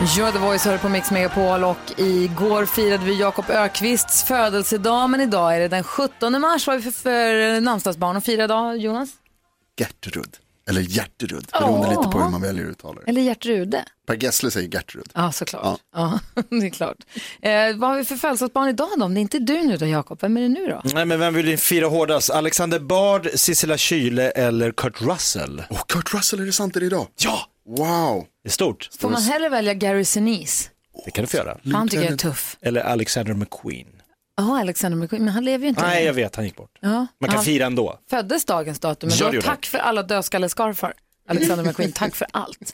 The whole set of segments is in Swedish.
You're the voice hör på Mix Megapol och igår firade vi Jakob Ökvists födelsedag men idag är det den 17 mars. Vad är vi för, för namnsdagsbarn att fira idag, Jonas? Gertrud. Eller Hjärterud, beroende lite på hur man väljer att uttala det. Eller Gertrude? Per Gessle säger Gertrud. Ja, såklart. Ja. det är klart. Eh, vad har vi för födelsedagsbarn idag då? Om det är inte du nu då, Jakob, vem är det nu då? Nej, men vem vill ni fira hårdast? Alexander Bard, Sissela Kyle eller Kurt Russell? Åh, Kurt Russell, är det sant? Är det idag? Ja! Wow! Det är stort. Får man hellre välja Gary Sinise? Det kan du få göra. Han tycker jag är tuff. Eller Alexander McQueen. Ja, Alexander McQueen, men han lever ju inte Nej, längre. jag vet, han gick bort. Ja. Man kan han fira ändå. föddes dagens datum, men då, tack för alla dödskallescarfar. Alexander McQueen, tack för allt.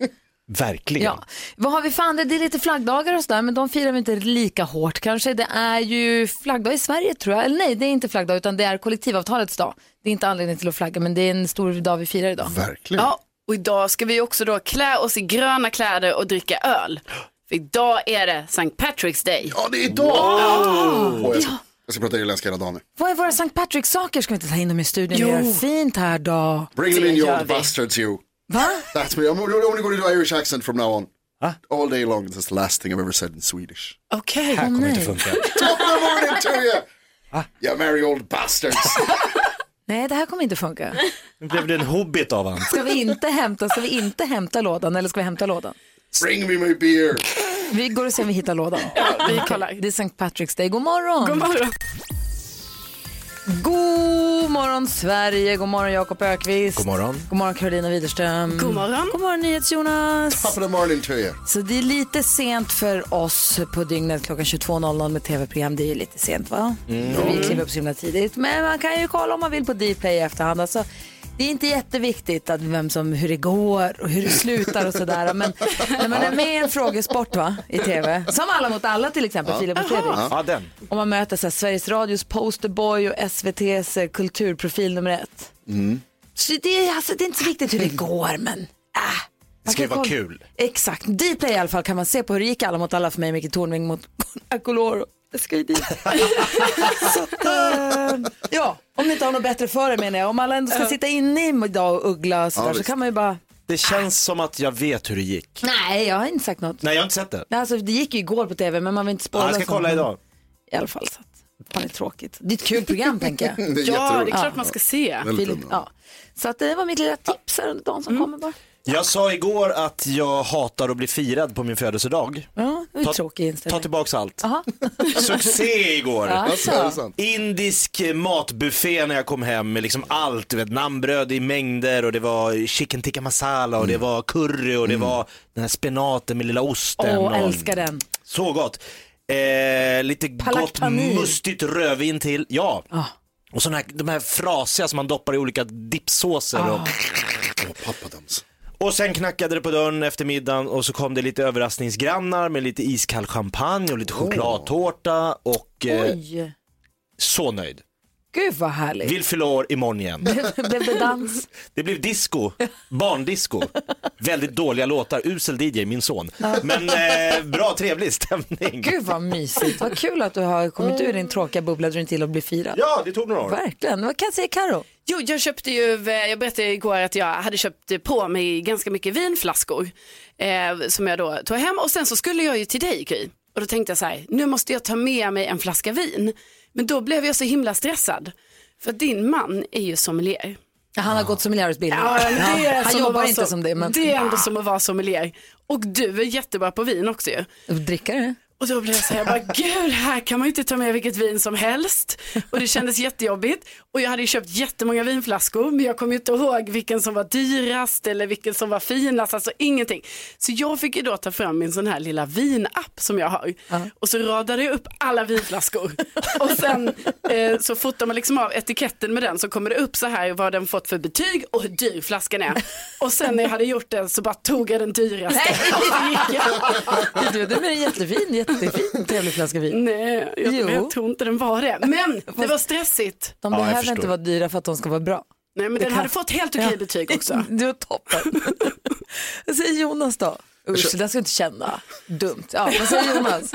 Verkligen. Ja. Vad har vi för andra? Det är lite flaggdagar och sådär, men de firar vi inte lika hårt kanske. Det är ju flaggdag i Sverige tror jag. Eller nej, det är inte flaggdag utan det är kollektivavtalets dag. Det är inte anledning till att flagga, men det är en stor dag vi firar idag. Verkligen. Ja, och idag ska vi också då klä oss i gröna kläder och dricka öl. För idag är det St. Patrick's Day. Ja, det är idag! Åh, jag, ska, jag ska prata irländska hela dagen nu. Vad är våra St. Patrick-saker? Ska vi inte ta in dem i studion? Jo. Vi gör fint här då. Bring them in Det you gör old vi. bastards you. Va? That's me. I'm only going to do Irish accent from now on. All day long. That's the last thing I've ever said in Swedish. Okej. Här kommer inte funka. Top of the morning to you! You merry old bastards. Nej, det här kommer inte funka. Nu blev det en hobbit av han. Ska vi inte hämta, ska vi inte hämta lådan eller ska vi hämta lådan? Bring me my beer. Vi går och ser om vi hittar lådan. vi kollar. Det är St. Patrick's Day. God morgon! God morgon. God morgon Sverige, god morgon Jakob Ökvist. God morgon. God morgon Carolina Widerström. God morgon. God morgon NyhetsJonas. Top of the morning to you. Så det är lite sent för oss på dygnet klockan 22.00 med tv-program. Det är ju lite sent va? För vi kliver upp så himla tidigt. Men man kan ju kolla om man vill på Dplay i efterhand. Alltså, det är inte jätteviktigt att vem som, hur det går och hur det slutar och sådär. Men när man är med i en frågesport va, i tv, som Alla mot alla till exempel, Filip och Fredrik. Ja, den. Om man möter så här, Sveriges Radios posterboy och SVTs eh, kulturprofil nummer ett. Så det, är, alltså, det är inte så viktigt hur det går, men äh, Det ska ju vara kul. Exakt. Dplay i alla fall kan man se på hur det gick alla mot alla för mig, Micke Tornving mot Akoloro. Det ska ju dit. så att, eh, ja, om ni inte har något bättre för er menar jag. Om alla ändå ska sitta inne idag och uggla och sådär, Ja, så visst. kan man ju bara, Det känns som att jag vet hur det gick. nej jag har inte sagt något. Nej, jag har inte sett det. Nej, Alltså, det gick ju igår på tv men man vill inte spoila. Ja, jag ska sånt. kolla idag. I alla fall så att, fan det är tråkigt. Det är ett kul program tänker jag. Det är Ja, det jätteroligt. är klart man ska se. Väldigt Filip, underbart. ja. Så att det var mitt lilla tips här under dagen som kommer bara. Jag sa igår att jag hatar att bli firad på min födelsedag. Ja, det Ta- tråkig Ta inställning. tillbaks allt. Succé igår. Alltså, är? Indisk matbuffé när jag kom hem med liksom allt, du vet naanbröd i mängder och det var chicken tikka masala och det Mm. var curry och det var den här spenaten med lilla osten. Åh, och... älskar den. Så gott. Eh, lite Palak gott mustigt rödvin till, ja. Ah. Och sådana här, de här frasiga som man doppar i olika dippsåser. Och... Ah. Åh, pappadams. Och sen knackade det på dörren efter middagen och så kom det lite överraskningsgrannar med lite iskall champagne och lite chokladtårta och eh, Oj, så nöjd. gud vad härligt. Vill fylla år imorgon igen. Blev det dans? Det blev disco, barndisco. Väldigt dåliga låtar, usel DJ, min son. Men eh, bra, trevlig stämning. Gud vad mysigt. Vad kul att du har kommit ur din tråkiga bubbla där du inte till att bli firad. Ja, det tog några år. Verkligen. Vad kan säga Karo? Jo, jag köpte ju, eh, jag berättade igår att jag hade köpt på mig ganska mycket vinflaskor eh, som jag då tog hem och sen så skulle jag ju till dig Gry. Och då tänkte jag så här, nu måste jag ta med mig en flaska vin. Men då blev jag så himla stressad. För din man är ju sommelier. Han har gått sommelierutbildning. Ja, han som jobbar inte så- som det. Men... Det är ändå som att vara sommelier. Och du är jättebra på vin också ju. Drickare? Och då blev jag så här, jag bara, gud, här kan man ju inte ta med vilket vin som helst. Och det kändes jättejobbigt. Och jag hade ju köpt jättemånga vinflaskor, men jag kom ju inte ihåg vilken som var dyrast eller vilken som var finast, alltså ingenting. Så jag fick ju då ta fram min sån här lilla vinapp som jag har. Och så radade jag upp alla vinflaskor. och sen eh, så fotar man liksom av etiketten med den så kommer det upp så här vad den fått för betyg och hur dyr flaskan är. Och sen när jag hade gjort det så bara tog jag den dyraste. Och så gick jag. Du, den är jättefin, jättefin, trevlig flaska vin. Nej, jag, Jo. jag tror inte den var det. Men det var stressigt. De Ja, behöver inte vara dyra för att de ska vara bra. Nej, men den kan- hade fått helt okej betyg också. Du är toppen. Vad säger Jonas då? Usch, det där ska inte känna. Dumt. Ja, vad säger Jonas?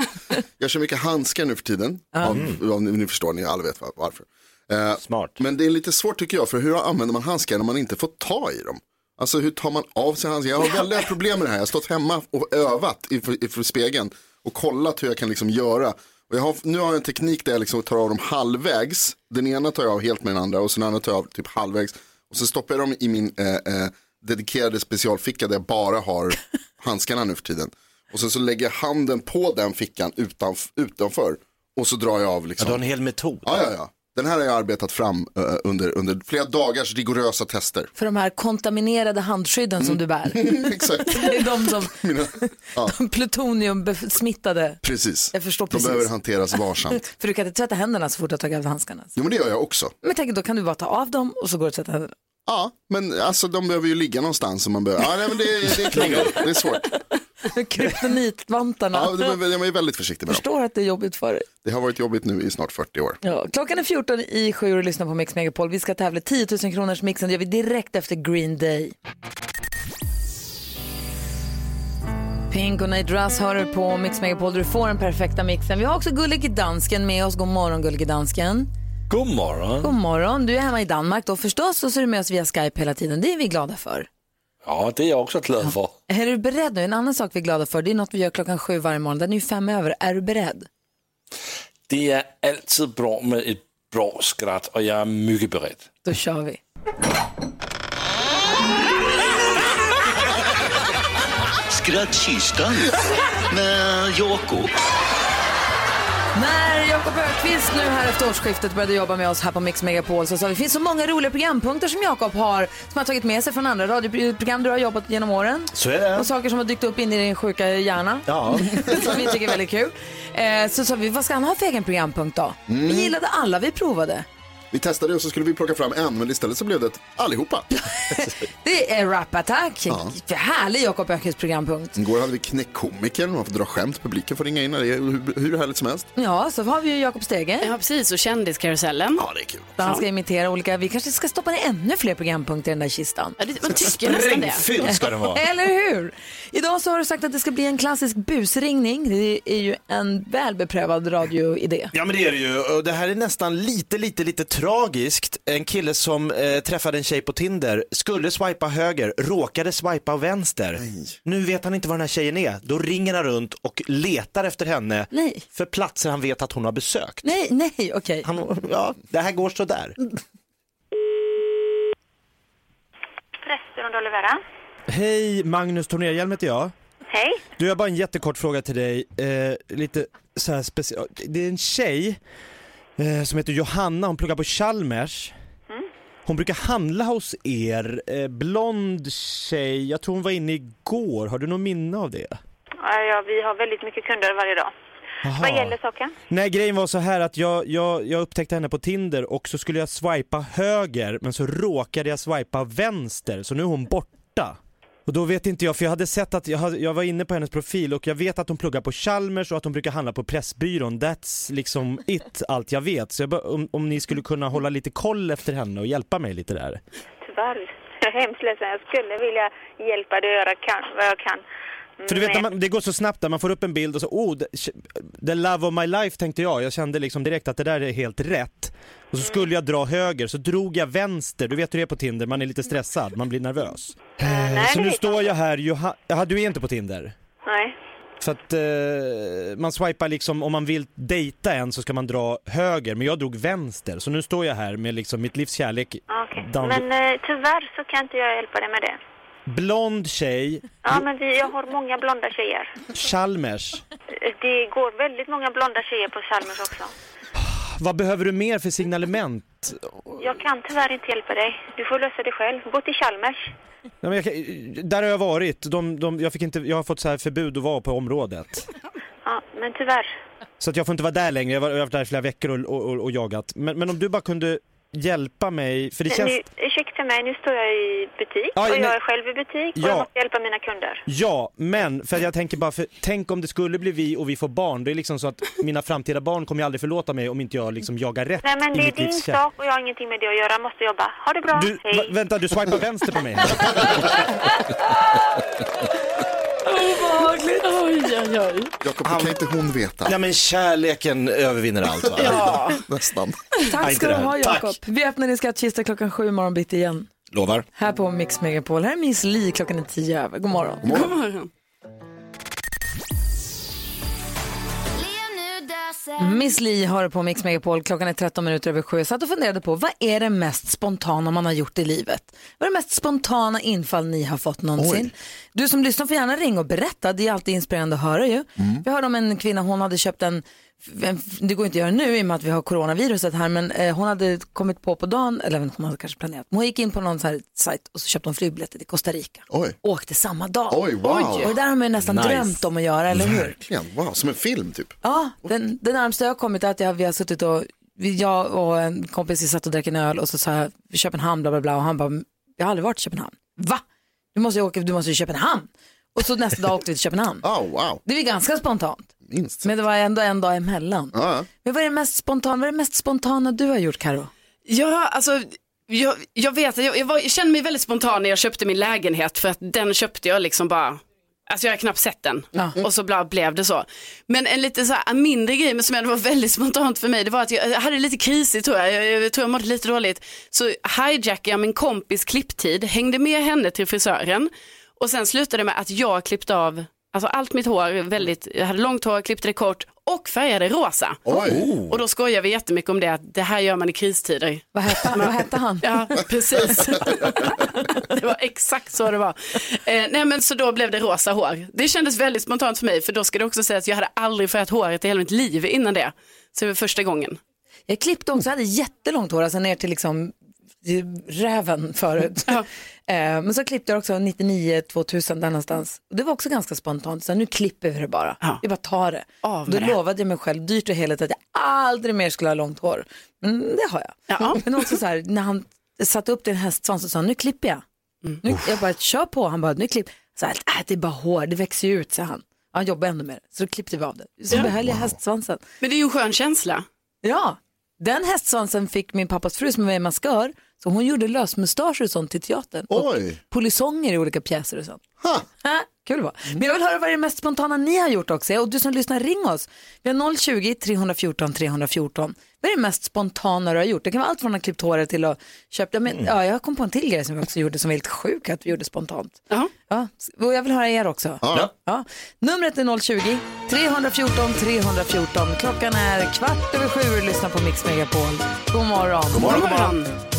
Jag kör mycket handskar nu för tiden. Av, av, ni förstår, ni alla vet var- varför. Eh, Smart. Men det är lite svårt tycker jag, för hur använder man handskar när man inte får ta i dem? Alltså hur tar man av sig handskar? Jag har väldiga problem med det här. Jag har stått hemma och övat inför, inför spegeln och kollat hur jag kan liksom göra. Och jag har, nu har jag en teknik där jag liksom tar av dem halvvägs. Den ena tar jag av helt med den andra och sen den andra tar jag av typ halvvägs. Och så stoppar jag dem i min eh, eh, dedikerade specialficka där jag bara har handskarna nu för tiden. Och sen så lägger jag handen på den fickan utanf- utanför. Och så drar jag av Ja, liksom. du har en hel metod. Ja, ja, ja. Den här har jag arbetat fram eh, under, under flera dagars rigorösa tester. För de här kontaminerade handskydden som du bär. Exakt. Det är de som Mina, ja, de plutoniumbesmittade. precis. Jag förstår De precis. behöver hanteras varsamt. För du kan inte tvätta händerna så fort du har tagit av handskarna. Jo, men det gör jag också. Men tänk, då kan du bara ta av dem och så går du att tvätta händerna. Ja, men alltså de behöver ju ligga någonstans. Och man behöver, ja, nej, men det, det är krångligt. Det är svårt. Kryptonitvantarna. Ja, men jag är väldigt försiktig med dem. förstår att det är jobbigt för dig. Det har varit jobbigt nu i snart 40 år. Ja, klockan är 14 i sju och lyssnar på Mix Megapol. Vi ska tävla 10 000 kronors mixen. Det gör vi direkt efter Green Day. Pink och Nate Russ hör du på Mix Megapol. Du får den perfekta mixen. Vi har också Gullige Dansken med oss. God morgon Gullige Dansken. God morgon. God morgon. Du är hemma i Danmark då förstås och så är du med oss via Skype hela tiden. Det är vi glada för. Ja, det är jag också glad för. Är du beredd nu? En annan sak vi är glada för, det är något vi gör klockan sju varje morgon. Den är ju fem över. Är du beredd? Det är alltid bra med ett bra skratt och jag är mycket beredd. Då kör vi. Skrattkistan med Jakob. När Jakob Ökvist nu här efter årsskiftet började jobba med oss här på Mix Megapol så sa vi det finns så många roliga programpunkter som Jakob har som har tagit med sig från andra radioprogram du har jobbat genom åren. Så är det. Och saker som har dykt upp in i din sjuka hjärna. Ja. som vi tycker är väldigt kul. Eh, så sa vi, vad ska han ha för egen programpunkt då? Mm. Vi gillade alla vi provade. Vi testade och så skulle vi plocka fram en, men istället så blev det ett allihopa. Det är Rap Attack. Härlig Jakob Ökvists programpunkt. Igår hade vi knäckkomikern, man får dra skämt, publiken får ringa in, det är hur, hur härligt som helst. Ja, så har vi ju Jakob Stege. Ja, precis. Och kändiskarusellen. Ja, det är kul. Där han ska imitera olika, vi kanske ska stoppa ner ännu fler programpunkter i den där kistan. Ja, det, man tycker nästan det. Ska den vara. Eller hur? Idag så har du sagt att det ska bli en klassisk busringning. Det är ju en väl beprövad radioidé. Ja men det är det ju och det här är nästan lite, lite, lite tragiskt. En kille som eh, träffade en tjej på Tinder, skulle swipa höger, råkade swipa vänster. Nu vet han inte var den här tjejen är. Då ringer han runt och letar efter henne Nej. för platser han vet att hon har besökt. Nej, nej, okej. Han, ja, det här går så där. Restaurang Olivera. Hej, Magnus Tornerhjelm heter jag. Hej. Du, jag har bara en jättekort fråga till dig. Eh, lite så här special. Det är en tjej eh, som heter Johanna, hon pluggar på Chalmers. Hon brukar handla hos er, eh, blond tjej, jag tror hon var inne igår. Har du något minne av det? Ja, ja, vi har väldigt mycket kunder varje dag. Aha. Vad gäller saken? Nej, grejen var så här att jag, jag, jag upptäckte henne på Tinder och så skulle jag swipa höger men så råkade jag swipa vänster så nu är hon borta. Och då vet inte jag, för jag hade sett att jag, hade, jag var inne på hennes profil och jag vet att hon pluggar på Chalmers och att hon brukar handla på Pressbyrån. That's liksom it, allt jag vet. Så jag bara, om, om ni skulle kunna hålla lite koll efter henne och hjälpa mig lite där. Tyvärr. Jag är hemskt ledsen. Jag skulle vilja hjälpa dig att göra kan, vad jag kan. För du vet, man, det går så snabbt där, man får upp en bild och så, oh, the, love of my life tänkte jag. Jag kände liksom direkt att det där är helt rätt. Och så skulle jag dra höger, så drog jag vänster. Du vet hur det är på Tinder, man är lite stressad, man blir nervös. Eh, nej, så nu står jag här, Joha, ja, du är inte på Tinder? Nej. För att eh, man swipar liksom, om man vill dejta en så ska man dra höger, men jag drog vänster. Så nu står jag här med liksom mitt livs kärlek. Okej. Dan- Men eh, tyvärr så kan inte jag hjälpa dig med det. Blond tjej, Ja, men vi, jag har många blonda tjejer. Chalmers. Det går väldigt många blonda tjejer på Chalmers också. Vad behöver du mer för signalement? Jag kan tyvärr inte hjälpa dig. Du får lösa det själv. Bott i Chalmers. Ja, men jag, kan- där har jag varit. De, de, jag, fick inte, jag har fått så här förbud att vara på området. Ja, men tyvärr. Så att jag får inte vara där längre. Jag har jag har varit där i flera veckor och, och, och, och jagat. Men, men om du bara kunde hjälpa mig, för det känns... Nu, ursäkta mig, nu står jag i butik Ja, och men- jag är själv i butik och Ja. jag måste hjälpa mina kunder. Ja, men för jag tänker bara, för, tänk om det skulle bli vi och vi får barn. Det är liksom så att mina framtida barn kommer ju aldrig förlåta mig om inte jag liksom jagar rätt Nej men det är din livs sak och jag har ingenting med det att göra. Jag måste jobba. Ha det bra. Du, Hej. vänta, du swipar vänster på mig. Obehagligt. Oj, oj, oj. Jakob, det kan inte hon veta. Ja men kärleken övervinner allt va? Ja. Nästan. Tack ska du ha. Jakob. Vi öppnar din skattkista klockan sju imorgon bitti igen. Lovar. Här på Mix Megapol. Här är Miss Li klockan är tio över. God morgon. God morgon. God morgon. Miss Li har på Mix Megapol. Klockan är 13 minuter över sju. Jag satt och funderade på vad är det mest spontana man har gjort i livet? Vad är det mest spontana infall ni har fått någonsin? Du som lyssnar får gärna ringa och berätta. Det är alltid inspirerande att höra ju. Vi hörde om en kvinna, hon hade köpt en- det går inte att göra nu i och med att vi har coronaviruset här men eh, hon hade kommit på på dagen, eller hon hade kanske planerat, men hon gick in på någon så här sajt och så köpte hon flygbiljetter till Costa Rica. Oj. Åkte samma dag. Oj, wow. Och det där har man ju nästan Nice. drömt om att göra, eller hur? Verkligen. Wow, som en film typ. Ja, den, den närmsta jag har kommit är att jag, vi har suttit och, jag och en kompis vi satt och drack en öl och så sa jag, Köpenhamn bla bla bla och han bara, jag har aldrig varit i Köpenhamn. Va? Du måste ju åka, du måste ju Köpenhamn. Och så nästa dag åkte vi till Köpenhamn. Oh, wow, Det var ganska spontant. Minst. Men det var ändå en dag emellan. Ja, ja. Men vad är det mest spontana, vad är det mest spontana du har gjort Karo? Ja, alltså jag, jag vet att jag, jag, var, jag kände mig väldigt spontan när jag köpte min lägenhet för att den köpte jag liksom bara Alltså jag har knappt sett den Ja. och så bla, blev det så. Men en lite så här, en mindre grej men som ändå var väldigt spontant för mig det var att jag, jag hade lite krisigt tror jag. jag, jag tror jag mådde lite dåligt. Så hijackade jag min kompis klipptid, hängde med henne till frisören och sen slutade det med att jag klippte av Alltså allt mitt hår, väldigt, jag hade långt hår, klippte det kort och färgade rosa. Oj. Och då skojar vi jättemycket om det, att det här gör man i kristider. Vad hette, vad hette han? Ja, precis. det var exakt så det var. Eh, nej men så då blev det rosa hår. Det kändes väldigt spontant för mig, för då ska det också sägas att jag hade aldrig färgat håret i hela mitt liv innan det. Så det var första gången. Jag klippte också, jag hade jättelångt hår, alltså ner till liksom räven förut. Ja. Eh, Men så klippte jag också 99, 2000 där någonstans. Och det var också ganska spontant, så nu klipper vi det bara. Ja. Vi bara tar det. Av Då det. lovade jag mig själv dyrt och heligt att jag aldrig mer skulle ha långt hår. Men det har jag. Ja. Men också så här, när han satte upp din hästsvans så sa nu klipper jag. Mm. Nu, jag bara, kör på. Han bara, nu klipp. Så här, äh, det är bara hår, det växer ju ut, sa han. Han jobbar ändå med det. Så då klippte vi av det. Så behöll jag hästsvansen. Men det är ju en skön känsla. Ja, den hästsvansen fick min pappas fru som är maskör. Så hon gjorde lösmustascher och sånt till teatern. Och Oj. polisonger i olika pjäser och sånt. Ha. Ha, kul var. Men jag vill höra vad det mest spontana ni har gjort också. Och du som lyssnar, ring oss. Vi har 020-314 314. Vad är det mest spontana du har gjort? Det kan vara allt från att klippt håret till att köpa. Men, ja, jag kom på en till grej som vi också gjorde som var helt sjuk att vi gjorde spontant. Ja. Ja, och jag vill höra er också. Ja. Ja. Numret är 020-314 314. Klockan är kvart över sju och lyssnar på Mix Megapol. God morgon. God God morgon.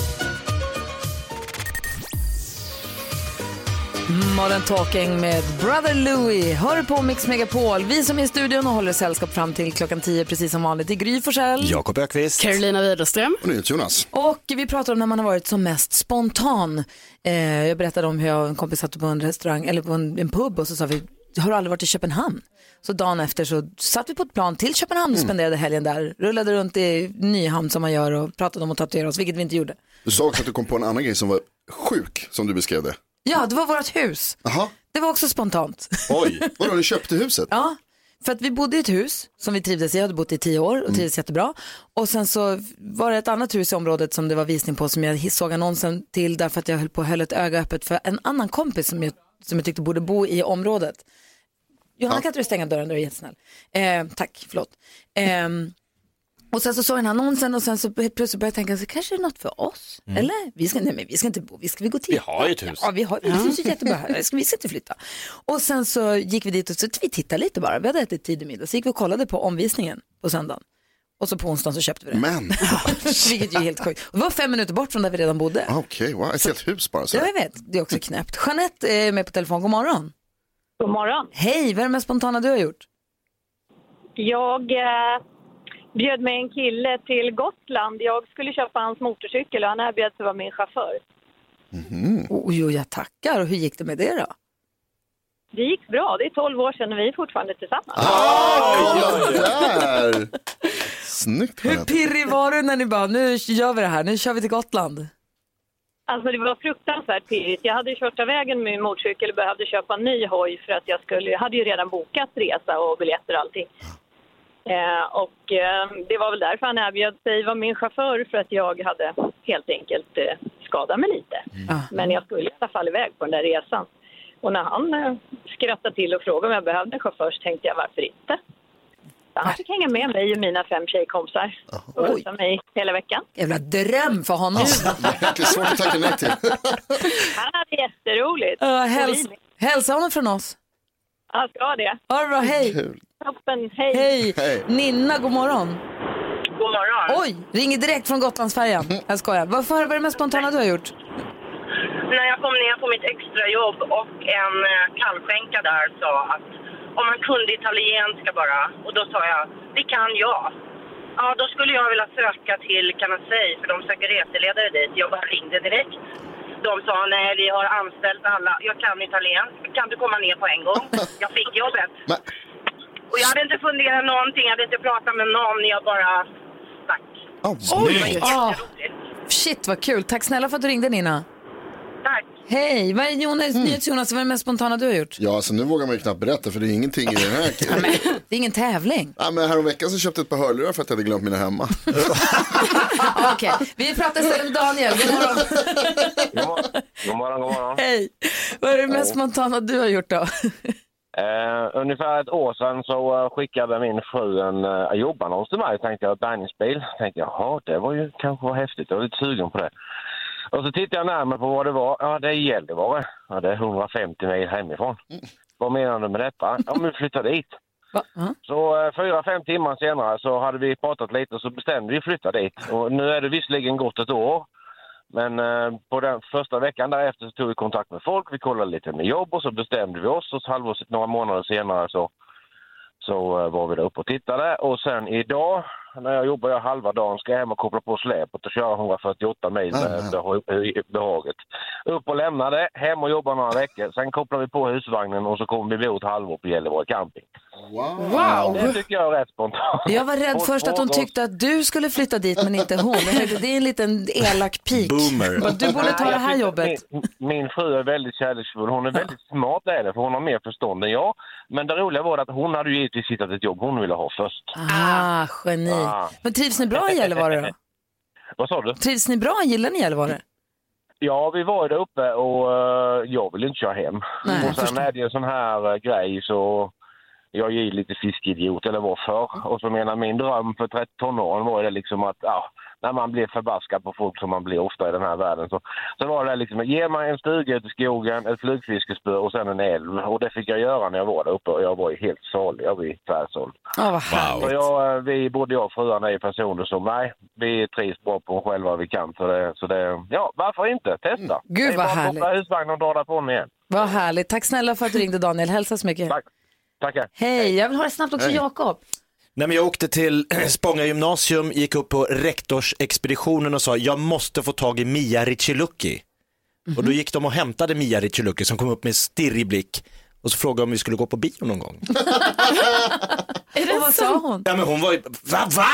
Modern Talking med Brother Louie. Hör på Mix Megapol. Vi som är i studion och håller sällskap fram till klockan 10 precis som vanligt. Det är Gry Forssell. Jakob Ökvist. Carolina Widerström. Och nu Jonas. Och vi pratar om när man har varit som mest spontan. Eh, jag berättade om hur jag och en kompis satt på en restaurang, eller på en, en pub och så sa vi, har du aldrig varit i Köpenhamn? Så dagen efter så satt vi på ett plan till Köpenhamn och spenderade helgen där. Rullade runt i Nyhamn som man gör och pratade om att tatuera oss, vilket vi inte gjorde. Du sa också att du kom på en annan grej som var sjuk, som du beskrev det. Ja, det var vårt hus. Jaha, Det var också spontant. oj. Vadå, du köpte huset? Ja, för att vi bodde i ett hus som vi trivdes i, jag hade bott i tio år och trivdes jättebra. Och sen så var det ett annat hus i området som det var visning på som jag såg annonsen till därför att jag höll på höll ett öga öppet för en annan kompis som jag, som jag tyckte borde bo i området. Johanna kan inte du stänga dörren, du är jättesnäll. Eh, tack, förlåt. Ehm, och sen så såg jag den annonsen och sen så plötsligt började jag tänka, så kanske det är något för oss? Eller? Vi ska, nej men vi ska inte bo, vi ska vi gå till. Vi har ju ett hus. Ja, vi har, det syns ju jättebra här, ska vi ska inte flytta. Och sen så gick vi dit och så vi tittade lite bara, vi hade ätit tidig middag, så gick vi och kollade på omvisningen på söndagen. Och så på onsdagen så köpte vi det. Men, Vilket ju är helt sjukt. Och det var fem minuter bort från där vi redan bodde. okej, wow, ett helt hus bara. Så. Ja, jag vet, det är också knäppt. Jeanette är med på telefon, god morgon. God morgon. Hej, vad är det mest spontana du har gjort? Jag eh, bjöd med en kille till Gotland. Jag skulle köpa hans motorcykel och han erbjöd sig vara min chaufför. Oj, oj, jag tackar. Och hur gick det med det då? Det gick bra. Det är 12 år sedan och vi är fortfarande tillsammans. Ah, där! Snyggt Hur pirrig var du när ni bara, nu gör vi det här, nu kör vi till Gotland? Alltså det var fruktansvärt pirrigt. Jag hade kört av vägen med min motorcykel och behövde köpa en ny hoj för att jag skulle, jag hade ju redan bokat resa och biljetter och allting. Eh, och eh, det var väl därför han erbjöd sig vara min chaufför för att jag hade helt enkelt eh, skadat mig lite. Men jag skulle i alla fall iväg på den där resan. Och när han eh, skrattade till och frågade om jag behövde en chaufför så tänkte jag varför inte? Så han fick hänga med mig och mina fem tjejkompisar och skjutsa mig hela veckan. Jävla dröm för honom. Det är svårt att tacka nej till. Han hade jätteroligt. Uh, häls hälsa honom från oss. Han ska det. Ha det bra, hej. Toppen, hej. Hej. Hej. Ninna, god morgon. God morgon. Oj, ringer direkt från Gotlandsfärjan. Jag skojar. Vad vad är det mest spontana du har gjort? när jag kom ner på mitt extrajobb och en eh, kallskänka där sa att om man kunde italienska bara. Och då sa jag, det kan jag. Ja, då skulle jag vilja söka till Canasei för de söker reseledare dit. Jag bara ringde direkt. De sa, nej vi har anställt alla. Jag kan italiensk. Kan du komma ner på en gång? Jag fick jobbet. Och jag hade inte funderat någonting, jag hade inte pratat med någon. Jag bara stack. Oj! Ah, shit vad kul. Tack snälla för att du ringde Nina. Tack. Hej, vad är Jonas, NyhetsJonas, vad är det mest spontana du har gjort? Ja, alltså nu vågar man ju knappt berätta för det är ingenting i den här. Det är ingen tävling. Ja, men häromveckan så köpte jag ett par hörlurar för att jag hade glömt mina hemma. Okej, vi pratar istället med Daniel. God morgon. God morgon, god morgon. Hej. Vad är det mest spontana du har gjort då? Eh, ungefär ett år sedan så eh, skickade min fru en uh, jobbannons till mig. Tänkte jag, ett bärgningsbil. Tänkte jag, jaha, det var ju kanske var häftigt. Jag var lite sugen på det. Och så tittade jag närmare på vad det var. Ja, det är Gällivare. Ja, det är 150 mil hemifrån. Vad menar du med detta? Ja, men vi flyttar dit. Så eh, fyra, fem timmar senare så hade vi pratat lite och så bestämde vi att flytta dit. Och nu är det visserligen gått ett år. Men eh, på den första veckan därefter så tog vi kontakt med folk, vi kollade lite med jobb och så bestämde vi oss och så halvår, några månader senare så, så eh, var vi där uppe och tittade. Och sen idag när jag jobbar jag halva dagen ska jag hem och koppla på släpet och köra 148 mil med beha- behaget. Upp och lämna det, hem och jobba några veckor. Sen kopplar vi på husvagnen och så kommer vi bo ett halvår på Gällivare camping. Wow. Det tycker jag är rätt spontant. Jag var rädd först att hon tyckte att du skulle flytta dit men inte hon. Det är en liten elak pik. Bara, Du borde ta det här jobbet. Min, min fru är väldigt kärleksfull. Hon är väldigt smart är det, för hon har mer förstånd än jag. Men det roliga var att hon hade ju givetvis hittat ett jobb hon ville ha först. Ah, geni. Ah. Men trivs ni bra i Gällivare då? Vad sa du? Trivs ni bra? Gillar ni Gällivare? Ja, vi var ju där uppe och eh, jag vill inte köra hem. Nej, och sen är det ju en sån här eh, grej så jag är ju lite fiskeidiot eller var förr. Och så menar min dröm för 13 tonåren var ju det liksom att ja, när man blir förbaskad på folk som man blir ofta i den här världen så, så var det liksom ge mig en stuga ute i skogen, ett flugfiskespö och sen en älv. Och det fick jag göra när jag var där uppe och jag var ju helt salig. Jag var tvärsåld. Vad Så jag, eh, vi, både jag och fruarna är personer som, nej, vi trivs bra på oss själva vi kan. Så det, så det, ja, varför inte? Testa. Gud, Det är vad bara att härligt. husvagnen och dra därifrån igen. Vad härligt. Tack snälla för att du ringde Daniel. Hälsa så mycket. Tack. Tackar. Hej, jag vill ha det snabbt också Hej. Jakob. Nej, men jag åkte till Spånga gymnasium, gick upp på rektorsexpeditionen och sa jag måste få tag i Mia Riccilucci. Och då gick de och hämtade Mia Riccilucci som kom upp med stirrig blick och så frågade om vi skulle gå på bio någon gång. och vad sa hon? Ja men hon var ju, va, va?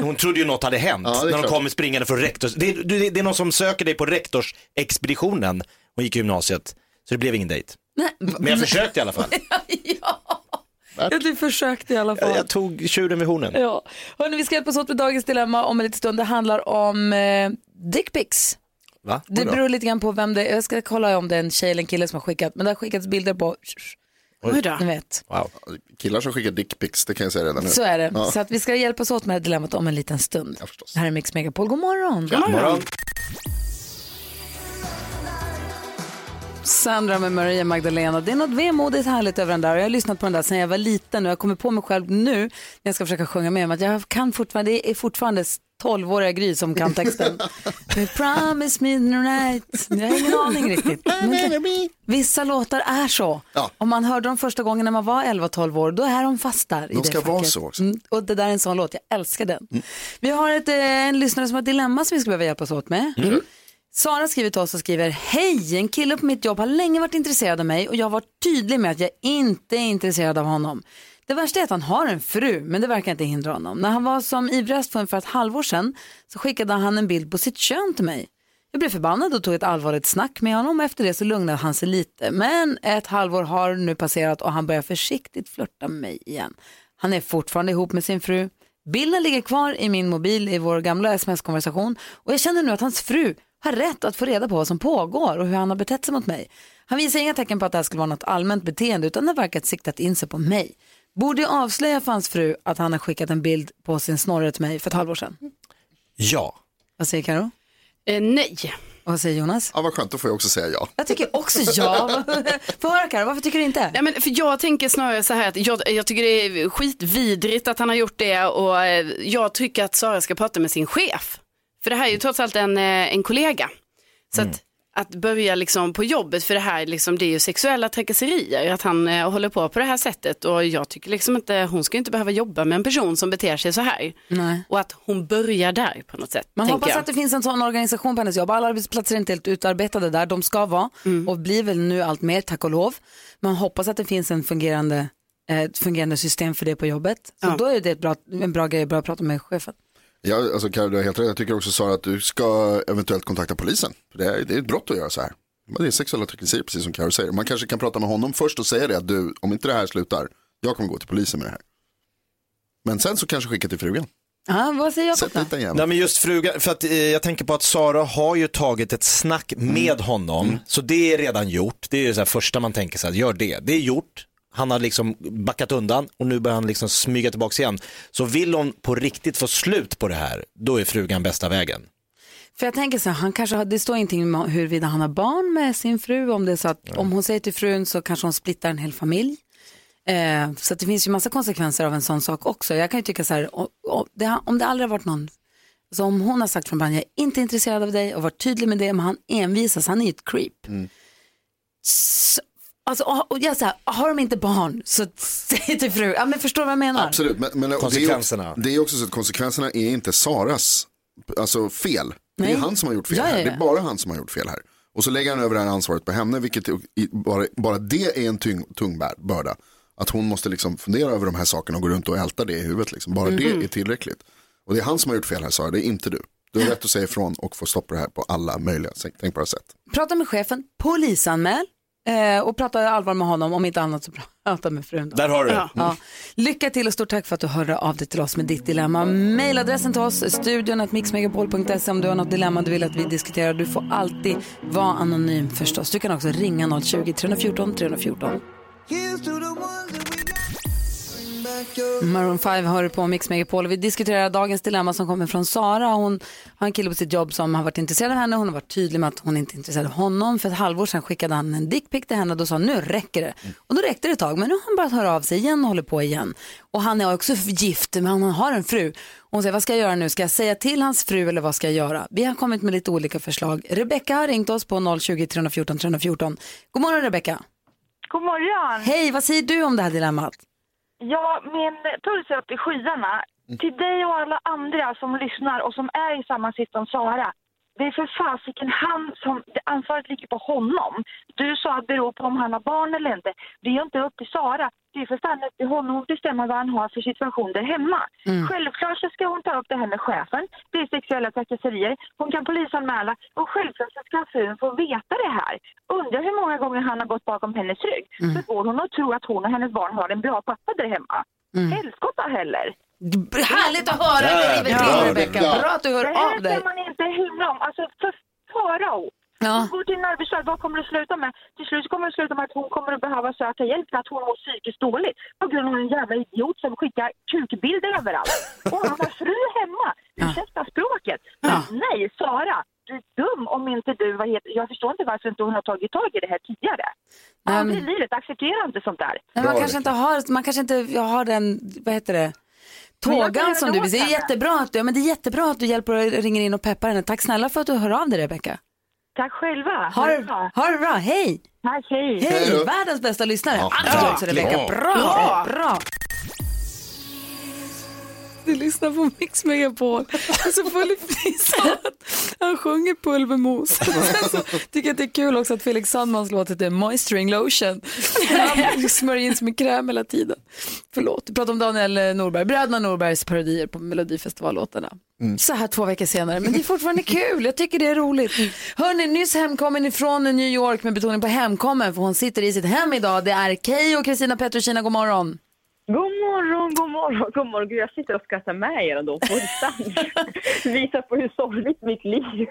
Hon trodde ju något hade hänt Ja, det är när de klart. kommer springande från rektors, det, är- det, det är någon som söker dig på rektorsexpeditionen. Hon gick i gymnasiet, så det blev ingen dejt. Men jag försökte i alla fall. Ja, du försökte i alla fall. Jag, jag tog tjuren vid hornen. Ja. Hörrni, vi ska hjälpas åt med dagens dilemma om en liten stund. Det handlar om eh, dickpics. Va? Det beror lite grann på vem det är. Jag ska kolla om det är en tjej eller en kille som har skickat. Men det har skickats bilder på... Oj då. Ni vet. Wow. Killar som skickar dickpics, det kan jag säga redan nu. Så är det. Ja. Så att vi ska hjälpas åt med det här dilemmat om en liten stund. Det här är Mix Megapol. God morgon. God morgon. Sandra med Maria Magdalena. Det är något vemodigt härligt över den där. Och Jag har lyssnat på den där sedan jag var liten och jag kommer på mig själv nu när jag ska försöka sjunga med. att jag kan fortfarande, det är fortfarande 12-åriga Gry som kan texten. Promise me right. Jag har ingen aning riktigt. Det, vissa låtar är så. Ja. Om man hörde dem första gången när man var 11-12 år, då är de fast där. i De det ska vara så också. Mm, och det där är en sån låt, jag älskar den. Vi har ett, eh, en lyssnare som har ett dilemma som vi ska behöva hjälpas åt med. Sara skriver till oss och skriver, hej, en kille på mitt jobb har länge varit intresserad av mig och jag har varit tydlig med att jag inte är intresserad av honom. Det värsta är att han har en fru, men det verkar inte hindra honom. När han var som ivrigast för ungefär ett halvår sedan så skickade han en bild på sitt kön till mig. Jag blev förbannad och tog ett allvarligt snack med honom och efter det så lugnade han sig lite. Men ett halvår har nu passerat och han börjar försiktigt flörta med mig igen. Han är fortfarande ihop med sin fru. Bilden ligger kvar i min mobil i vår gamla sms-konversation och jag känner nu att hans fru har rätt att få reda på vad som pågår och hur han har betett sig mot mig. Han visar inga tecken på att det här skulle vara något allmänt beteende utan det verkar siktat in sig på mig. Borde jag avslöja för hans fru att han har skickat en bild på sin snorre till mig för ett halvår sedan? Ja. Vad säger Karo? Eh, nej. Och vad säger Jonas? Ja, vad skönt, då får jag också säga ja. Jag tycker också ja. Få höra Karo, varför tycker du inte? Ja, men för jag tänker snarare så här att jag, jag tycker det är skitvidrigt att han har gjort det och eh, jag tycker att Sara ska prata med sin chef. För det här är ju trots allt en, eh, en kollega. Så att, att börja liksom på jobbet, för det här liksom, det är ju sexuella trakasserier, att han eh, håller på på det här sättet och jag tycker liksom inte, hon ska inte behöva jobba med en person som beter sig så här. Nej. Och att hon börjar där på något sätt. Man hoppas jag. att det finns en sån organisation på hennes jobb. Alla arbetsplatser är inte helt utarbetade där. De ska vara Mm. och blir väl nu allt mer, tack och lov. Man hoppas att det finns en fungerande, eh, ett fungerande system för det på jobbet. Så då är det ett bra, en bra grej bra att prata med chefen. Ja, alltså Carro, du har helt rätt. Jag tycker också Sara att du ska eventuellt kontakta polisen. För det, är, det är ett brott att göra så här. Men Det är sexuella trakasserier precis som Carro säger. Man kanske kan prata med honom först och säga det att du, om inte det här slutar, jag kommer gå till polisen med det här. Men sen så kanske skicka till frugan. Ja, vad säger jag Sätt dit. Nej men just frugan, för att eh, jag tänker på att Sara har ju tagit ett snack med honom, så det är redan gjort. Det är ju så här första man tänker sig, gör det. Det är gjort, han har liksom backat undan och nu börjar han liksom smyga tillbaka igen. Så vill hon på riktigt få slut på det här, då är frugan bästa vägen. För jag tänker så här, han kanske har, det står ingenting om huruvida han har barn med sin fru. Om det är så att om hon säger till frun så kanske hon splittar en hel familj. Eh, så det finns ju massa konsekvenser av en sån sak också. Jag kan ju tycka så här, o- o- det, om det aldrig har varit någon, alltså om hon har sagt från början, jag är inte intresserad av dig och varit tydlig med det, men han envisas, han är ju ett creep. Så, alltså, och- jag säger, har de inte barn så säg till fru, ja men förstår du vad jag menar? Absolut, men, men Konsekvenserna. Det är, också, det är också så att konsekvenserna är inte Saras alltså fel. Det är Nej. han som har gjort fel Ja, här. ja, Det ja. är bara han som har gjort fel här. Och så lägger han över det här ansvaret på henne, vilket bara, bara det är en tung, tung börda. Att hon måste liksom fundera över de här sakerna och gå runt och älta det i huvudet. Liksom. Bara Mhm. det är tillräckligt. Och det är han som har gjort fel här Sara, det är inte du. Du har rätt att säga ifrån och få stopp på det här på alla möjliga tänkbara sätt. Prata med chefen, polisanmäl eh, och prata allvar med honom, om inte annat så prata med frun. Då. Där har du det. Ja. Ja. Lycka till och stort tack för att du hörde av dig till oss med ditt dilemma. Mailadressen till oss, studion att mixmegapol.se om du har något dilemma du vill att vi diskuterar. Du får alltid vara anonym förstås. Du kan också ringa 020-314 314. Maroon 5 hör på Mix Megapol. Vi diskuterar dagens dilemma som kommer från Sara. Hon har en kille på sitt jobb som har varit intresserad av henne. Hon har varit tydlig med att hon inte är intresserad av honom. För ett halvår sedan skickade han en dickpic till henne och då sa han, nu räcker det. Och då räckte det ett tag men nu har han börjat höra av sig igen och håller på igen. Och han är också gift men han har en fru. Och hon säger, vad ska jag göra nu? Ska jag säga till hans fru eller vad ska jag göra? Vi har kommit med lite olika förslag. Rebecka har ringt oss på 020 314 314. God morgon Rebecka. God morgon. Hej, vad säger du om det här dilemmat? Ja, min puls är uppe i skyarna. Till dig och alla andra som lyssnar och som är i samma sitt som Sara. Det är för fasiken han som, ansvaret ligger på honom. Du sa att det beror på om han har barn eller inte. Det är inte upp till Sara. Det är för fan upp till honom att bestämma vad han har för situation där hemma. Mm. Självklart så ska hon ta upp det här med chefen. Det är sexuella trakasserier. Hon kan polisanmäla och självklart så ska frun få veta det här. Undrar hur många gånger han har gått bakom hennes rygg. Mm. Så går hon och tror att hon och hennes barn har en bra pappa där hemma. Mm. Helskotta heller. Härligt att höra det river till Rebecka. Bra att du hör det här av dig. kan man inte hymla om. Alltså för farao. Ja. Hon går till en arbetsplats, vad kommer det sluta med? Till slut kommer det sluta med att hon kommer att behöva söka hjälp för att hon mår psykiskt dåligt. På grund av en jävla idiot som skickar kukbilder överallt. Och han har fru hemma. Ursäkta språket. Men nej, Sara. Du är dum om inte du, vad heter, jag förstår inte varför inte hon har tagit tag i det här tidigare. Aldrig i men- livet, acceptera inte sånt där. Nej, man, kanske inte har, man kanske inte har den, vad heter det, Men Tågan som du vill. Det är jättebra att du, ja, men det är jättebra att du hjälper och ringer in och peppar henne. Tack snälla för att du hör av dig Rebecka. Tack själva. Ha det, ha det bra, hej! Tack, hej. Hej, världens bästa lyssnare. Ja, verkligen. Rebecka, bra, Ja. bra. Du lyssnar på Mix Megapol. Jag är så full i fnis av att han sjunger pulvermos. Sen så tycker jag att det är kul också att Felix Sandmans låt heter Moisturing Lotion. Han smörjer in sig med kräm hela tiden. Förlåt, du pratar om Daniel Norberg, bröderna Norbergs parodier på Melodifestivallåtarna. Så här två veckor senare, men det är fortfarande kul. Jag tycker det är roligt. Hörni, nyss hemkommen ifrån New York med betoning på hemkommen, för hon sitter i sitt hem idag. Det är Keyyo och Kristina Petrushina, god morgon. God morgon, god morgon, god morgon. Gud, jag sitter och skrattar med er ändå på distans. Visar på hur sorgligt mitt liv är.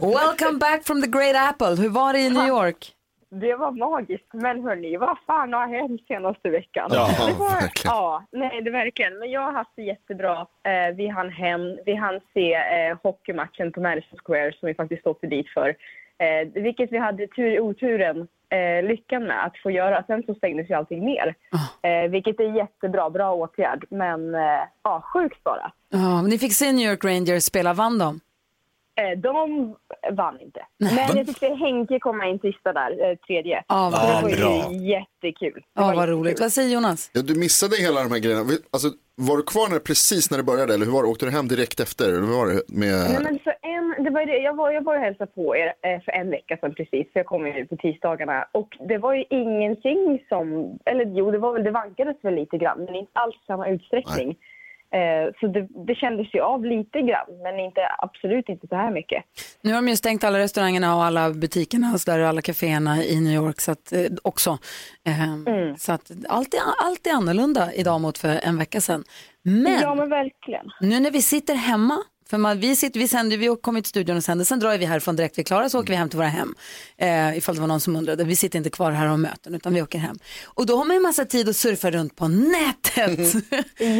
Welcome back from the great apple. Hur var det i New York? Det var magiskt, men hörni, vad fan har hänt senaste veckan? Ja, det var, verkligen. Ja, nej, det verkligen. Men jag har haft det jättebra. Eh, vi hann hem, vi hann se eh, hockeymatchen på Madison Square som vi faktiskt åkte dit för. Eh, vilket vi hade tur i oturen, eh, lyckan med att få göra. Sen så stängdes ju allting ner. Eh, vilket är jättebra, bra åtgärd. Men eh, ja, sjukt bara. Ja, men ni fick se New York Rangers spela, vann de? Eh, de vann inte. Men jag tyckte Henke kom in sista där, eh, tredje. Ja, vad det var ju bra. jättekul. Det Ja, var vad roligt. Vad säger Jonas? Ja, du missade hela de här grejerna. Vi- Alltså, var du kvar när, precis när det började eller hur var det? Åkte du hem direkt efter? Eller hur var det med... Nej, men för en, det var ju det, jag, var, jag var hälsade på er eh, för en vecka sedan precis, för jag kom ju på tisdagarna. Och det var ju ingenting som, eller jo, det, var väl, det vankades väl lite grann, men inte alls samma utsträckning. Eh, så det, det kändes ju av lite grann, men inte, absolut inte så här mycket. Nu har de ju stängt alla restaurangerna och alla butikerna och så där, och alla kaféerna i New York så att, eh, också. Eh, Så att allt är, allt är annorlunda idag mot för en vecka sedan. Men, Ja, men verkligen. nu när vi sitter hemma, för man, vi, sitter, vi, sänder, vi kommer till studion och sänder, sen drar vi härifrån direkt vi är klara så åker vi hem till våra hem. Eh, ifall det var någon som undrade, vi sitter inte kvar här och möten utan vi åker hem. Och då har man ju massa tid att surfa runt på nätet.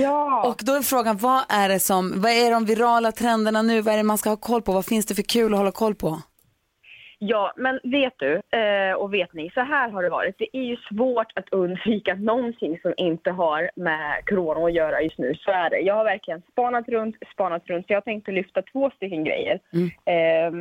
ja. Och då är frågan, vad är det som, vad är de virala trenderna nu, vad är det man ska ha koll på, vad finns det för kul att hålla koll på? Ja, men vet du eh, och vet ni, så här har det varit. Det är ju svårt att undvika någonting som inte har med corona att göra just nu. Så är det. Jag har verkligen spanat runt, spanat runt. Så jag tänkte lyfta två stycken grejer eh,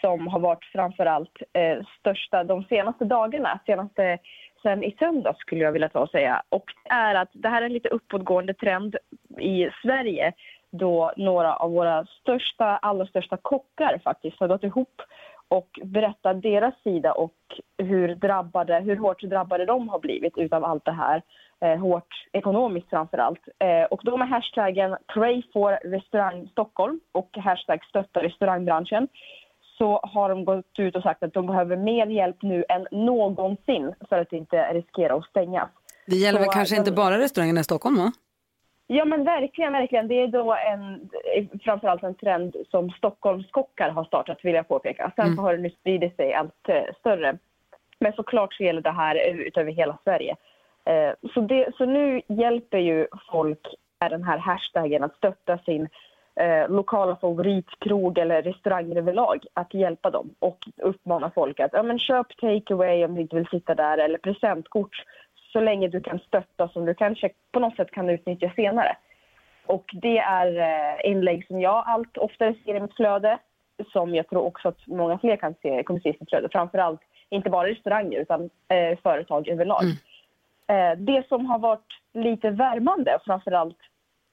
som har varit framförallt eh, största de senaste dagarna, senaste sen i söndags skulle jag vilja ta och säga. Och det är att det här är en lite uppåtgående trend i Sverige då några av våra största, allra största kockar faktiskt har gått ihop och berättat deras sida och hur, drabbade, hur hårt drabbade de har blivit utav allt det här. Eh, hårt ekonomiskt framför allt. Eh, och då med hashtaggen Pray for restaurang Stockholm och hashtag stötta restaurangbranschen så har de gått ut och sagt att de behöver mer hjälp nu än någonsin för att inte riskera att stängas. Det gäller Så väl kanske de- inte bara restaurangerna i Stockholm va? Ja men verkligen, verkligen. Det är då en, framförallt en trend som Stockholmskockar har startat vill jag påpeka. Sen Mm. har det nu spridit sig allt eh, större. Men såklart så gäller det här ut över hela Sverige. Eh, så, det, så nu hjälper ju folk med den här hashtaggen att stötta sin eh, lokala favoritkrog eller restaurang överlag att hjälpa dem och uppmana folk att ja, men köp takeaway om du inte vill sitta där eller presentkort så länge du kan stötta som du kanske på något sätt kan utnyttja senare. Och det är eh, inlägg som jag allt oftare ser i mitt flöde som jag tror också att många fler kan se, kommer se i sitt flöde. Framförallt inte bara restauranger utan eh, företag överlag. Eh, det som har varit lite värmande framförallt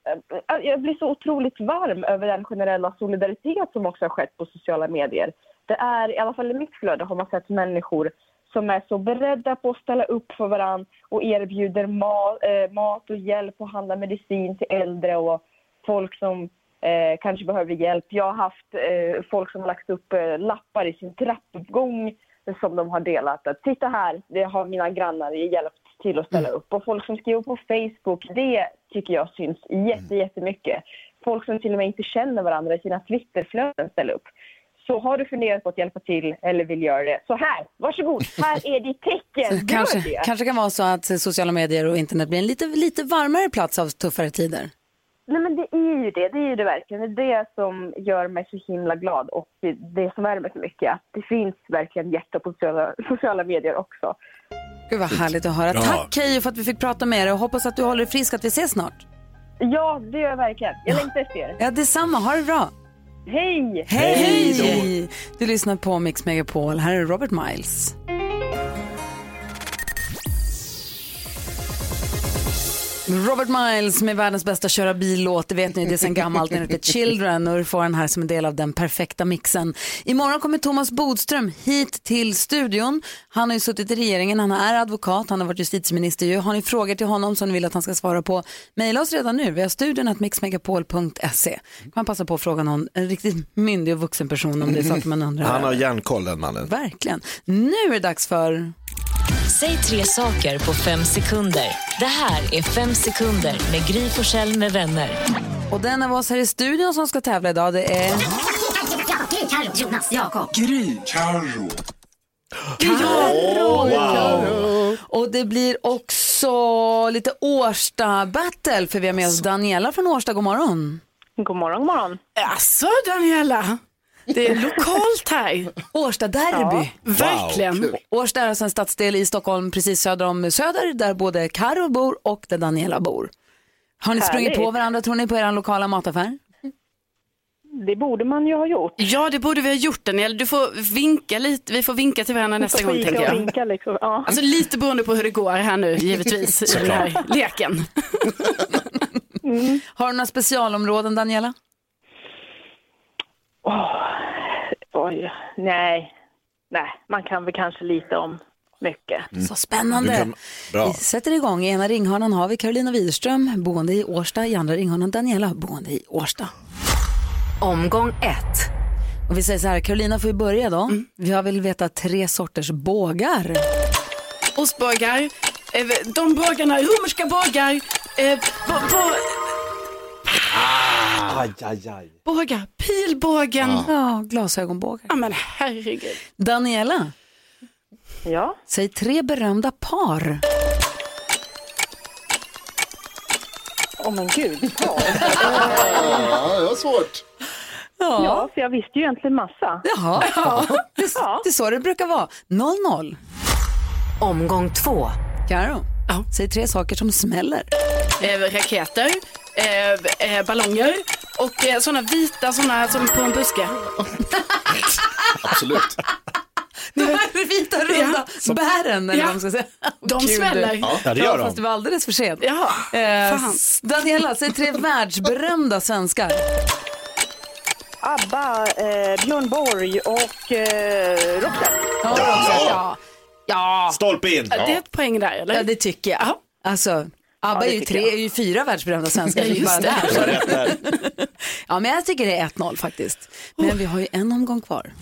eh, jag blir så otroligt varm över den generella solidaritet som också har skett på sociala medier. Det är, i alla fall i mitt flöde, har man sett människor som är så beredda på att ställa upp för varandra och erbjuder mat, eh, mat och hjälp och handla medicin till äldre och folk som eh, kanske behöver hjälp. Jag har haft eh, folk som har lagt upp eh, lappar i sin trappuppgång som de har delat. Att titta här, det har mina grannar hjälpt till att ställa upp. Och folk som skriver på Facebook, det tycker jag syns jätte, jättemycket. Folk som till och med inte känner varandra i sina Twitterflöden ställer upp. Så har du funderat på att hjälpa till eller vill göra det, så här, varsågod, här är ditt tecken. Kanske, det. kanske kan vara så att sociala medier och internet blir en lite, lite varmare plats av tuffare tider. Nej men det är ju det, det är ju det verkligen. Det är det som gör mig så himla glad och det som värmer så mycket. Att det finns verkligen hjärta på sociala, sociala medier också. Gud vad härligt att höra. Bra. Tack Keyyo för att vi fick prata med dig och hoppas att du håller dig frisk att vi ses snart. Ja, det gör jag verkligen. Jag längtar efter er. Ja, detsamma. Ha det bra. Hej! Hej! Du lyssnar på Mix Megapol. Här är Robert Miles. Robert Miles med världens bästa köra bil-låt, det vet ni, det är sen gammalt, den heter Children och du får den här som en del av den perfekta mixen. Imorgon kommer Thomas Bodström hit till studion. Han har ju suttit i regeringen, han är advokat, han har varit justitieminister ju. Har ni frågor till honom som ni vill att han ska svara på, mejla oss redan nu. Vi har studion att mixmegapol.se. Kan man passa på att fråga någon, en riktigt myndig och vuxen person om det är saker man undrar. Han har järnkoll den mannen. Verkligen. Nu är det dags för... Säg tre saker på fem sekunder. Det här är Fem sekunder med Gry Forssell med vänner. Och den av oss här i studion som ska tävla idag det är... Carro, Jonas, Jakob. Gry. Carro. Carro. Wow. Och det blir också lite Årsta-battle för vi har med oss Daniela från Årsta. God morgon. God morgon, god morgon. Alltså Daniela, det är lokalt här. Årsta derby. Ja. Verkligen. Wow. Årsta är alltså en stadsdel i Stockholm precis söder om Söder där både Karo bor och där Daniela bor. Har ni sprungit Härligt. på varandra tror ni på er lokala mataffär? Det borde man ju ha gjort. Ja, det borde vi ha gjort Daniela. Du får vinka lite, vi får vinka till varandra nästa gång tänker och jag. vinka liksom. Ja. Alltså lite beroende på hur det går här nu givetvis i den här leken. Har du några specialområden Daniela? Åh, oj, nej. Nej, man kan väl kanske lite om mycket. Så spännande. Vi sätter igång. I ena ringhörnan har vi Carolina Widerström, boende i Årsta. I andra ringhörnan Daniela, boende i Årsta. Omgång ett. Och vi säger så här, Carolina får ju börja då. Vi har väl veta tre sorters bågar. Ostbågar, eh, de bågarna, romerska bågar, eh, bo, Aj, aj, aj. bågar, pilbågen. Ja, glasögonbågar. Ja men herregud. Daniela, Ja, säg tre berömda par. åh men gud. Ja. Ja, det var svårt. Ja. ja, för jag visste ju egentligen massa. Jaha, det, det är så det brukar vara. 0-0. Omgång två. Karo, säg tre saker som smäller. Eh, raketer, eh, eh, ballonger och eh, sådana vita sådana som på en buske. Absolut. De här vita runda bären eller Ja. vad man ska säga. De Kul. smäller. Ja, det gör de. Fast det var alldeles för sent. Ja, Eh, fan. Daniela, säg tre världsberömda svenskar. ABBA, eh, Björn Borg och eh, Roxette. Ja, Roxette, ja. ja. Stolpe in. Det är ett poäng där eller? Ja, det tycker jag. Alltså, ABBA det är ju tre, är ju fyra världsberömda svenskar. Ja, just det. där. Ja, men jag tycker det är 1-0 faktiskt. Men vi har ju en omgång kvar.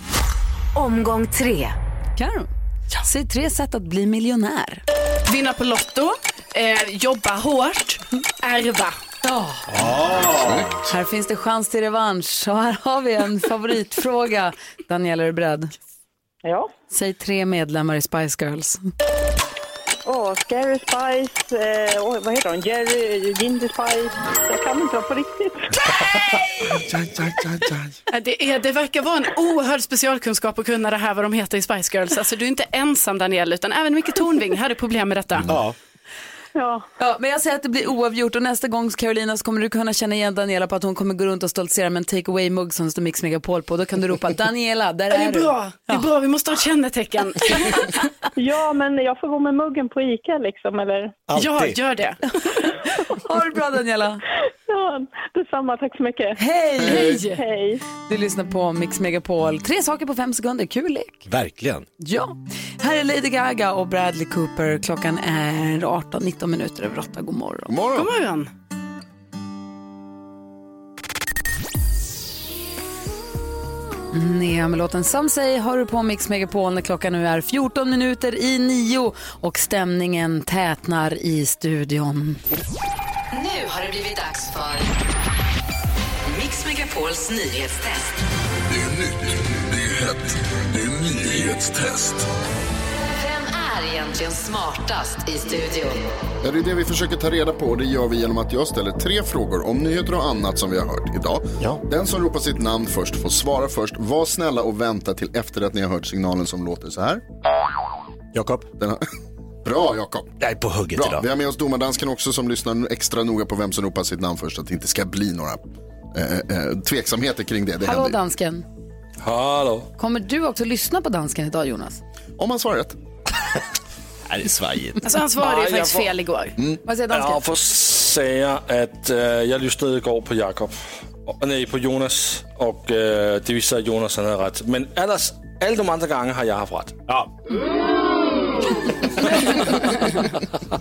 Omgång tre. Karo, säg tre sätt att bli miljonär. Vinna på Lotto, eh, jobba hårt, ärva. Ja. Här finns det chans till revansch och här har vi en favoritfråga. Daniela, är du beredd? Ja. Säg tre medlemmar i Spice Girls. Åh, Scary Spice, eh, oj, vad heter hon? Jerry, Ginger Spice. Jag kan inte vara på riktigt. Eh, Det, är, det verkar vara en oerhörd specialkunskap att kunna det här vad de heter i Spice Girls. Alltså du är inte ensam Daniel utan även Micke Tornving hade problem med detta. Ja. Ja. Ja, men jag säger att det blir oavgjort och nästa gång Carolina så kommer du kunna känna igen Daniela på att hon kommer gå runt och stoltsera med en take away-mugg som står Mix Megapol på. Då kan du ropa Daniela, där Det är är du. bra, det är bra, vi måste ha ett kännetecken. ja, men jag får gå med muggen på Ica liksom, eller? Ja, gör det. Ha det bra Daniela. Ja, detsamma. Tack så mycket. Hej! Hej! Hej. Du lyssnar på Mix Megapol. Tre saker på fem sekunder, kul lek. Verkligen. Ja, här är Lady Gaga och Bradley Cooper. Klockan är 18-19 minuter över 8. God morgon. God morgon. God morgon. Nea med låten Some Say har du på Mix Megapol när klockan nu är 14 minuter i nio och stämningen tätnar i studion. Nu har det blivit dags för Mix Megapols nyhetstest. Det är nytt, det är hett, det är nyhetstest. Är egentligen smartast i studion? Ja, det är det vi försöker ta reda på och det gör vi genom att jag ställer tre frågor om nyheter och annat som vi har hört idag. Ja. Den som ropar sitt namn först får svara först. Var snälla och vänta till efter att ni har hört signalen som låter så här. Jakob. Har... Bra Jakob. Jag är på hugget Bra. idag. Vi har med oss domardansken också som lyssnar extra noga på vem som ropar sitt namn först så att det inte ska bli några eh, eh, tveksamheter kring det. det Hallå händer dansken. Hallå. Kommer du också lyssna på dansken idag Jonas? Om han svarar rätt. Nej, det är svajigt. Alltså han svarade ju Nej, jag faktiskt får- fel igår. Vad säger dansken? Jag får säga att äh, jag lyssnade igår på Jakob. Och, nej, på Jonas. Och äh, det visade att Jonas han hade rätt. Men annars, alla de andra gånger har jag haft rätt. Ja.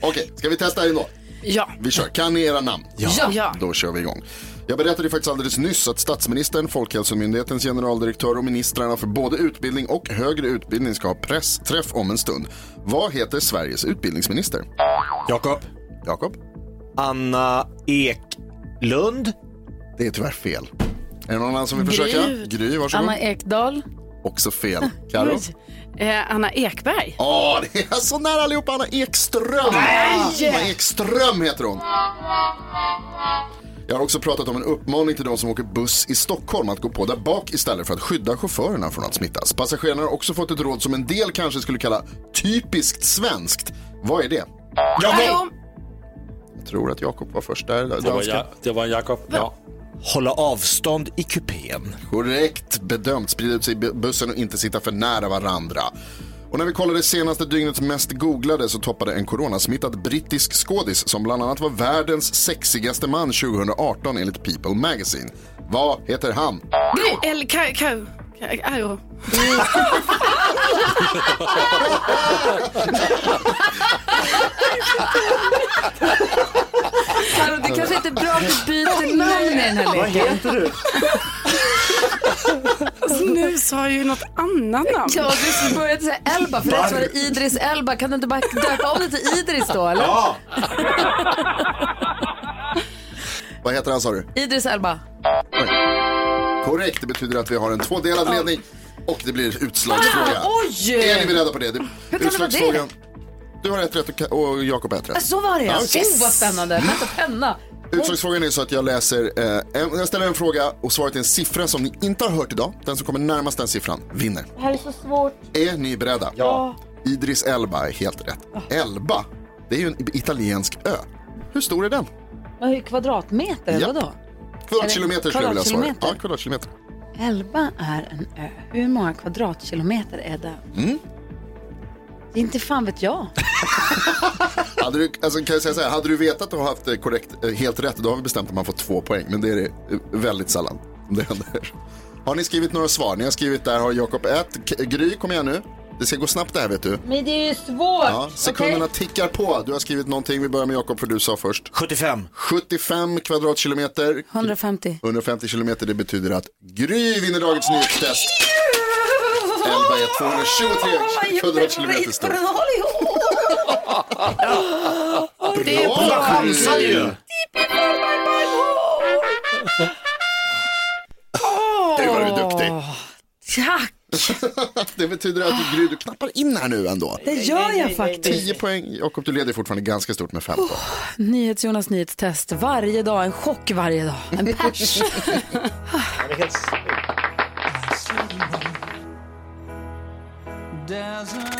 Okej, ska vi testa ändå? Ja. Vi kör. Kan ni era namn? Ja. Ja. Då kör vi igång. Jag berättade faktiskt alldeles nyss att statsministern, Folkhälsomyndighetens generaldirektör och ministrarna för både utbildning och högre utbildning ska ha pressträff om en stund. Vad heter Sveriges utbildningsminister? Jakob. Jakob? Anna Eklund. Det är tyvärr fel. Är det någon annan som vill försöka? Gry. Gry, varsågod. Anna Ekdahl. Också fel. Karo? Eh, Anna Ekberg. Ja, det är så nära allihopa. Anna Ekström. Nej! Anna Ekström heter hon. Jag har också pratat om en uppmaning till de som åker buss i Stockholm att gå på där bak istället för att skydda chaufförerna från att smittas. Passagerarna har också fått ett råd som en del kanske skulle kalla typiskt svenskt. Vad är det? Hallå. Jag tror att Jakob var först där. Det var, ja, det var Jakob. Ja. Hålla avstånd i kupén. Korrekt bedömt. Sprida ut sig i bu- bussen och inte sitta för nära varandra. Och när vi kollade senaste dygnets mest googlade så toppade en coronasmittad brittisk skådis som bland annat var världens sexigaste man 2018 enligt People Magazine. Vad heter han? Gry. Eller Karo. Karo. Karo, det kanske inte är bra att du byter namn i den här leken. du? Alltså, nu sa jag ju något annat namn. Ja, du började säga Elba, för rätt var det Idris Elba. Kan du inte bara döpa om det till Idris då, eller? Ja! Vad heter han sa du? Idris Elba. Korrekt, det betyder att vi har en tvådelad ledning och det blir utslagsfråga. Ah, oj! Är ni beredda på det? det Hur kan det vara det? Du har ett rätt och Ka- och Jakob har ett rätt. Så var det ja. Ja, Oh, vad spännande. Vänta, penna. Utslagsfrågan är så att jag läser, eh, en, jag ställer en fråga och svaret är en siffra som ni inte har hört idag. Den som kommer närmast den siffran vinner. Det här är så svårt. Är ni beredda? Ja. Idris Elba är helt rätt. Elba, det är ju en italiensk ö. Hur stor är den? Kvadratmeter Ja. vadå? Kvadratkilometer skulle jag vilja svara. Ja, kvadratkilometer. Elba är en ö. Hur många kvadratkilometer är det? Mm. Inte fan vet jag. Hade du, alltså, kan jag säga så här, hade du vetat och haft korrekt, eh, helt rätt, då har vi bestämt att man får två poäng. Men det är det eh, väldigt sällan det händer. Har ni skrivit några svar? Ni har skrivit där, har Jakob ett. K- Gry, kom igen nu. Det ska gå snabbt det här vet du. Men det är ju svårt. Ja, sekunderna tickar på. Du har skrivit någonting. Vi börjar med Jakob för du sa först. 75. 75 kvadratkilometer. 150. 150 kilometer, det betyder att Gry vinner dagens nyhetstest. Elba är 223 kvadratkilometer stor. Det är Bra, bra. Det betyder att Gry, du knappar in här nu ändå. Det gör jag faktiskt. 10 poäng. Jakob, du leder fortfarande ganska stort med 15. NyhetsJonas nyhetstest varje dag. En chock varje dag. En pers.